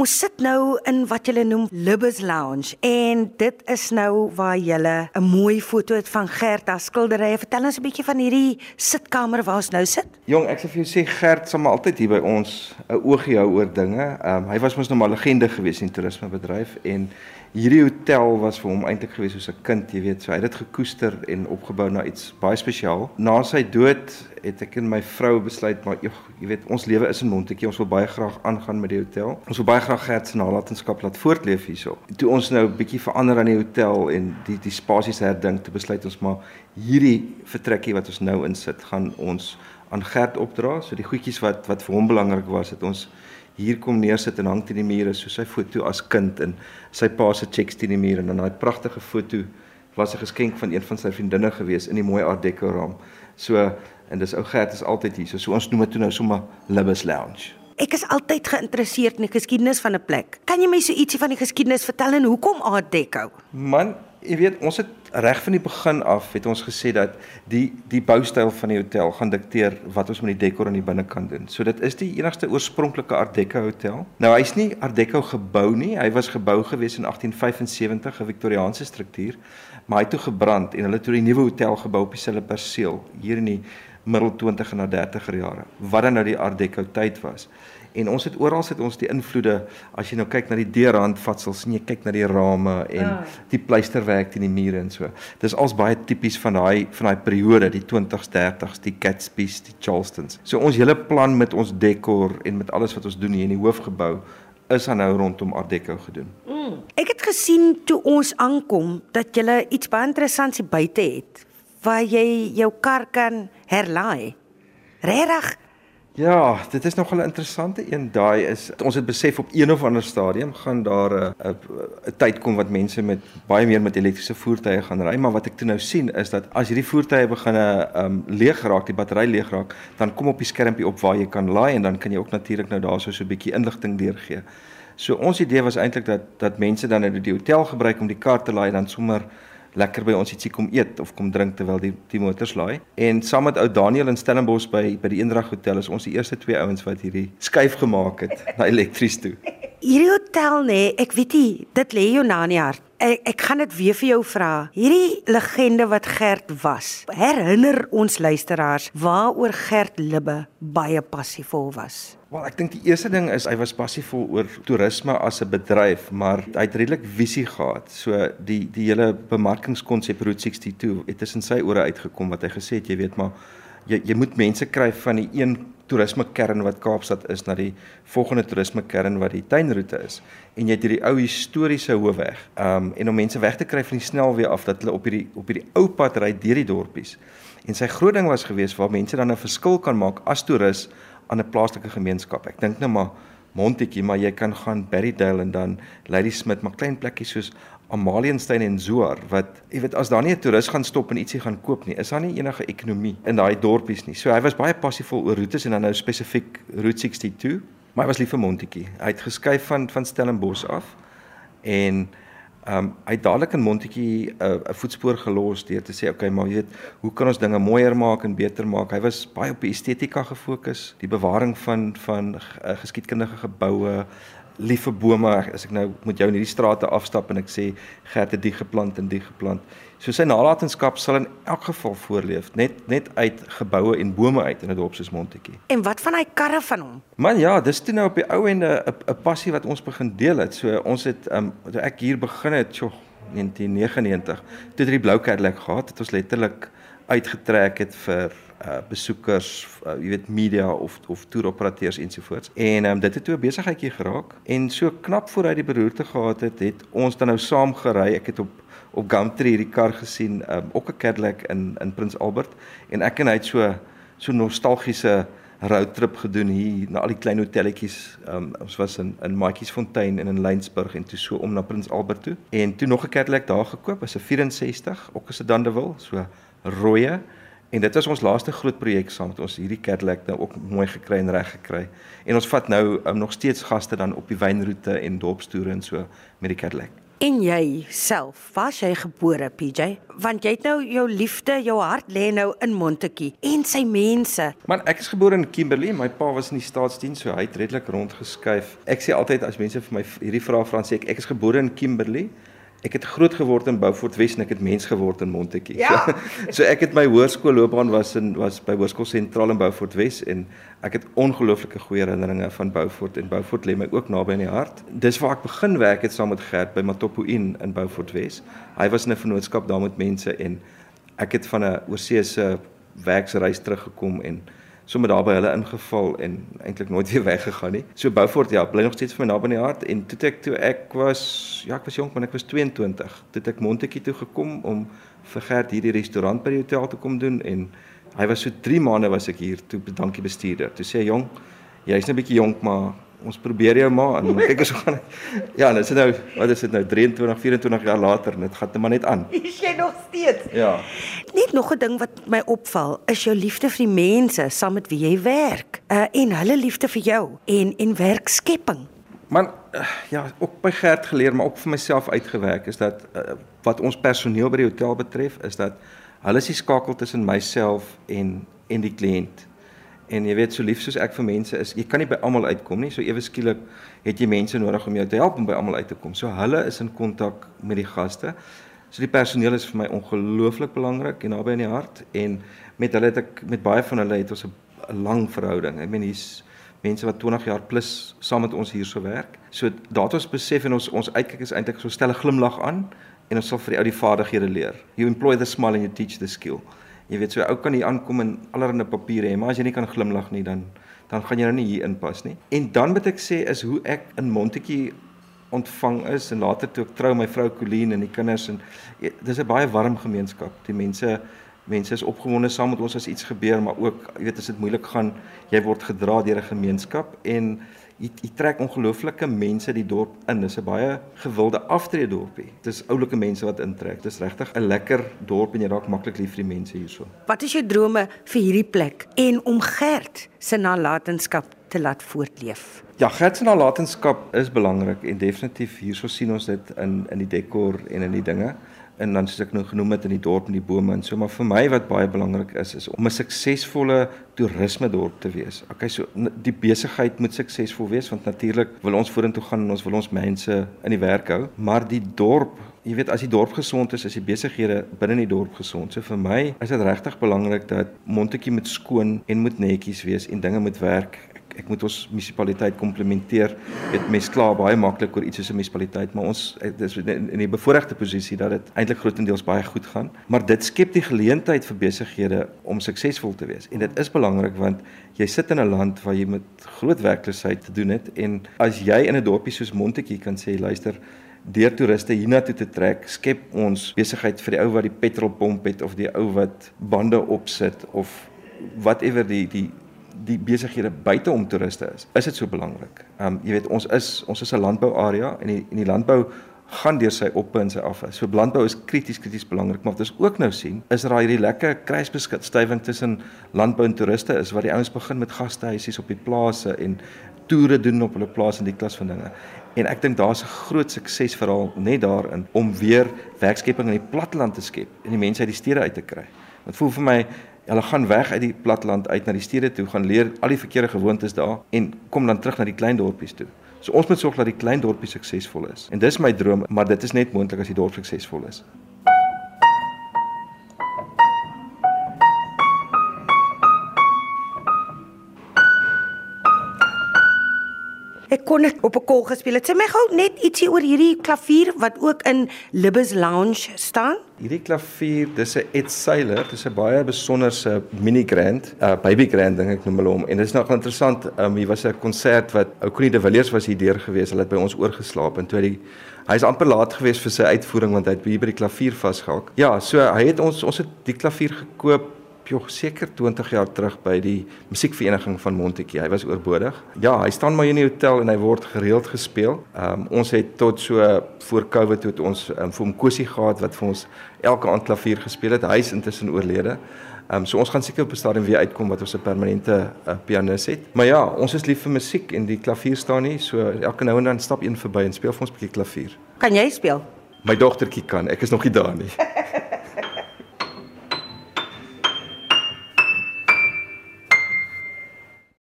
Ons sit nou in wat julle noem Libbes Lounge en dit is nou waar julle 'n mooi foto het van Gert as skilderye. Vertel ons 'n bietjie van hierdie sitkamer waar ons nou sit. Jong, ek sê vir jou sê Gert sal maar altyd hier by ons 'n oogie hou oor dinge. Ehm um, hy was mos nou maar legende gewees in toerismebedryf en hierdie hotel was vir hom eintlik gewees soos 'n kind, jy weet, so hy het dit gekoester en opgebou na iets baie spesiaal. Na sy dood het ek en my vrou besluit maar joh, jy weet, ons lewe is in Montetjie, ons wil baie graag aangaan met die hotel. Ons wil baie graag Gert se nalatenskap laat voortleef hierso. Toe ons nou 'n bietjie verander aan die hotel en die die spasies herdink, te besluit ons maar hierdie vertrekkie wat ons nou insit, gaan ons aan Gert opdra. So die goedjies wat wat vir hom belangrik was, het ons hier kom neersit en hang teen die mure so sy foto as kind en sy pa se checks teen die muur en dan daai pragtige foto was 'n geskenk van een van sy vriendinne gewees in die mooi art deco raam. So en dis ou Gert is altyd hier. So, so ons noem dit toe nou sommer Libbes Lounge. Ek is altyd geïnteresseerd in die geskiedenis van 'n plek. Kan jy my so ietsie van die geskiedenis vertel en hoekom art deco? Man, jy weet, ons het reg van die begin af het ons gesê dat die die boustyl van die hotel gaan dikteer wat ons met die dekor aan die binnekant doen. So dit is die enigste oorspronklike Art Deco hotel. Nou hy's nie Art Deco gebou nie. Hy was gebou gewees in 1875, 'n Victoriaanse struktuur, maar hy het toe gebrand en hulle het toe 'n nuwe hotel gebou op dieselfde perseel hier in die middel 20 en na 30er jare. Wat dan nou die Art Deco tyd was. En ons het oral sit ons die invloede as jy nou kyk na die deurhandvatsels en jy kyk na die rame en ja. die pleisterwerk teen die mure en so. Dis als baie tipies van daai van daai periode, die 20s, 30s, die Gatsby's, die Charlestons. So ons hele plan met ons dekor en met alles wat ons doen hier in die hoofgebou is aan nou rondom Art Deco gedoen. Mm. Ek het gesien toe ons aankom dat jy iets baie interessants hier buite het waar jy jou kar kan herlaai. Regtig? Ja, dit is nogal 'n interessante een. Daai is ons het besef op een of ander stadium gaan daar 'n 'n tyd kom wat mense met baie meer met elektriese voertuie gaan ry, maar wat ek toe nou sien is dat as hierdie voertuie begin 'n um, leeg raak, die battery leeg raak, dan kom op die skermpie op waar jy kan laai en dan kan jy ook natuurlik nou daarso so 'n bietjie inligting deurgee. So ons idee was eintlik dat dat mense dan net die hotel gebruik om die kar te laai en dan sommer lekker by ons ietsie kom eet of kom drink terwyl die die motors laai. En saam met ou Daniel in Stellenbosch by by die Eendrag Hotel is ons die eerste twee ouens wat hierdie skuif gemaak het na elektries toe. Hierdie hotel nê, nee, ek weet nie, dit lê jou na in die hart. Ek ek gaan dit weer vir jou vra. Hierdie legende wat Gert was. Herinner ons luisteraars waaroor Gert Libbe baie passievol was. Wel, ek dink die eerste ding is hy was passievol oor toerisme as 'n bedryf, maar hy het redelik visie gehad. So die die hele bemarkingskonsep Route 62 het tussen sy ore uitgekom wat hy gesê het, jy weet maar jy jy moet mense kry van die een toerisme kern wat Kaapstad is na die volgende toerisme kern wat die tuinroete is en jy het hierdie ou historiese hoofweg. Um en om mense weg te kry van die snelweë af dat hulle op hierdie op hierdie ou pad ry deur die dorpies. En sy groot ding was geweest waar mense dan 'n verskil kan maak as toerist aan 'n plaaslike gemeenskap. Ek dink nou maar Montetjie, maar jy kan gaan Berrydale en dan Lady Smith, maar klein plekkies soos Amalienstein en Zoar wat jy weet as daar nie 'n toerist gaan stop en ietsie gaan koop nie, is daar nie enige ekonomie in daai dorpies nie. So hy was baie passievol oor roetes en dan nou spesifiek Route 62, maar hy was lief vir Montetjie. Hy het geskuif van van Stellenbosch af en ehm um, hy het dadelik in Montetjie 'n uh, voetspoor gelos deur te sê okay, maar jy weet, hoe kan ons dinge mooier maak en beter maak? Hy was baie op die estetika gefokus, die bewaring van van uh, geskiedkundige geboue, lief vir bome as ek nou met jou in hierdie strate afstap en ek sê Gert het die geplant en die geplant. So sy nalatenskap sal in elk geval voorleef net net uit geboue en bome uit in 'n dorp soos Montetjie. En wat van hy karre van hom? Man ja, dis toe nou op die ou ende 'n passie wat ons begin deel het. So ons het um toe ek hier begin het, so 1999, toe het die blou Cadillac gehad, het ons letterlik uitgetrek het vir uh besoekers, uh, jy weet media of of toeroperateurs ensovoorts. En ehm um, dit het toe 'n besigheidjie geraak en so knap voor hy die beroerte gehad het, het ons dan nou saam gery. Ek het op op Gumtree hierdie kar gesien, ehm um, ook 'n Cadillac in in Prins Albert en ek en hy het so so nostalgiese roadtrip gedoen hier na al die klein hotelletjies. Ehm um, ons was in in Maatjiesfontein en in Lensburg en toe so om na Prins Albert toe. En toe nog 'n Cadillac daar gekoop, was 'n 64, ook 'n sedan de wil, so rooie. En dit was ons laaste groot projek saam met ons hierdie Cadillac nou ook mooi gekry en reg gekry. En ons vat nou um, nog steeds gaste dan op die wynroete en dorpstoere en so met die Cadillac. En jy self, was jy gebore PJ? Want jy het nou jou liefde, jou hart lê nou in Montetjie en sy mense. Man, ek is gebore in Kimberley. My pa was in die staatsdiens, so hy het redelik rondgeskuif. Ek sê altyd as mense vir my hierdie vraag vra, sê ek ek is gebore in Kimberley. Ek het groot geword in Beaufort Wes en ek het mens geword in Montetjie. Ja. So, so ek het my hoërskoolloopbaan was in was by Hoërskool Sentraal in Beaufort Wes en ek het ongelooflike goeie herinneringe van Beaufort en Beaufort lê my ook naby in die hart. Dis waar ek begin werk het saam met Gert by Matopo Inn in Beaufort Wes. Hy was in 'n vennootskap daar met mense en ek het van 'n oorseese werksreis teruggekom en sommer daar by hulle ingeval en eintlik nooit weer weggegaan nie. So Beaufort ja, bly nog steeds vir my naby in die hart en toe ek toe ek was ja, ek was jonk, maar ek was 22. Toe ek Montetjie toe gekom om vir Gert hierdie restaurant by die hotel te kom doen en hy was so 3 maande was ek hier toe dankie bestuurder. Toe sê hy jong, jy's net 'n bietjie jonk, maar ons probeer jou maar en kyk eens hoe gaan ja, en dit is nou wat is dit nou 23, 24 jaar later en dit gaan net maar net aan. Is jy nog steeds? Ja. Net nog 'n ding wat my opval, is jou liefde vir die mense saam met wie jy werk. Uh en hulle liefde vir jou en en werkskepping. Man uh, ja, ook by Gert geleer, maar ook vir myself uitgewerk is dat uh, wat ons personeel by die hotel betref, is dat hulle is die skakel tussen myself en en die kliënt. En jy weet so lief soos ek vir mense is, jy kan nie by almal uitkom nie. So ewe skielik het jy mense nodig om jou te help om by almal uit te kom. So hulle is in kontak met die gaste. So die personeel is vir my ongelooflik belangrik en naby aan die hart en met hulle het ek met baie van hulle het ons 'n lang verhouding. Ek meen hier's mense wat 20 jaar plus saam met ons hierso werk. So daat ons besef en ons ons uitkyk is eintlik so stel 'n glimlag aan en ons sal vir die ou die vaardighede leer. You employ the smile and you teach the skill. Jy weet so ou kan hier aankom en allerlei papiere hê, maar as jy nie kan glimlag nie dan dan gaan jy nou nie hier inpas nie. En dan moet ek sê is hoe ek in Montetjie ontvang is en later toe ek trou my vrou Colleen en die kinders en dis 'n baie warm gemeenskap. Die mense mense is opgewonde saam met ons as iets gebeur, maar ook jy weet as dit moeilik gaan, jy word gedra deur 'n gemeenskap en jy, jy trek ongelooflike mense die dorp in. Dis 'n baie gewilde aftreedorpie. Dis oulike mense wat intrek. Dis regtig 'n lekker dorp en jy raak maklik lief vir die mense hierso. Wat is jou drome vir hierdie plek en om Gert se nalatenskap te laat voortleef? Ja, Gert se nalatenskap is belangrik en definitief hierso sien ons dit in in die dekor en in die dinge en dan soos ek nou genoem het in die dorp en die bome en so maar vir my wat baie belangrik is is om 'n suksesvolle toerisme dorp te wees. Okay, so die besigheid moet suksesvol wees want natuurlik wil ons vorentoe gaan en ons wil ons mense in die werk hou, maar die dorp Jy weet as die dorp gesond is, is die besighede binne die dorp gesond. So vir my is dit regtig belangrik dat Montetjie moet skoon en moet netjies wees en dinge moet werk ek moet ons munisipaliteit komplimenteer. Dit mes klaar baie maklik oor iets soos 'n munisipaliteit, maar ons is in die bevoordeelde posisie dat dit eintlik grootendeels baie goed gaan. Maar dit skep die geleentheid vir besighede om suksesvol te wees. En dit is belangrik want jy sit in 'n land waar jy met groot werkloosheid te doen het en as jy in 'n dorpie soos Montetjie kan sê, luister, deur toeriste hiernatoe te trek, skep ons besigheid vir die ou wat die petrolpomp het of die ou wat bande opsit of whatever die die die besighede buite om toeriste is, is dit so belangrik. Ehm um, jy weet ons is ons is 'n landbouarea en die en die landbou gaan deur sy op en sy af. So landbou is krities krities belangrik, maar wat ons ook nou sien, is dat hierdie lekker kruisbestuiving tussen landbou en toeriste is wat die ouens begin met gastehuisies op die plase en toere doen op hulle plase en die klas van dinge. En ek dink daar's 'n groot suksesverhaal net daarin om weer werkskepping in die platteland te skep en die mense uit die stede uit te kry. Dit voel vir my Hulle gaan weg uit die platteland uit na die stede toe, gaan leer al die verkeerde gewoontes daar en kom dan terug na die klein dorpies toe. So ons moet sorg dat die klein dorpie suksesvol is. En dis my droom, maar dit is net moontlik as die dorp suksesvol is. Kon dit op 'n kol gespeel het. Sê my gou net ietsie oor hierdie klavier wat ook in Libbe's Lounge staan. Hierdie klavier, dis 'n Ed Sailor, dis 'n baie besonderse mini grand, 'n uh, baby grand ding ek noem hulle hom. En dit is nog interessant, um, hier was 'n konsert wat ou Connie de Villiers was hier deur gewees. Hulle het by ons oorgeslaap en toe die hy's amper laat gewees vir sy uitvoering want hy het hier by die klavier vasgehak. Ja, so hy het ons ons het die klavier gekoop joh, seker 20 jaar terug by die musiekvereniging van Montetjie. Hy was oorbodig. Ja, hy staan maar in die hotel en hy word gereeld gespeel. Ehm um, ons het tot so voor Covid toe ons um, vir hom Kosie gehad wat vir ons elke aand klavier gespeel het. Hy is intussen oorlede. Ehm um, so ons gaan seker op 'n stadium weer uitkom wat ons 'n permanente uh, pianis het. Maar ja, ons is lief vir musiek en die klavier staan nie, so elke nou en dan stap een verby en speel vir ons 'n bietjie klavier. Kan jy speel? My dogtertjie kan, ek is nog nie daar nie.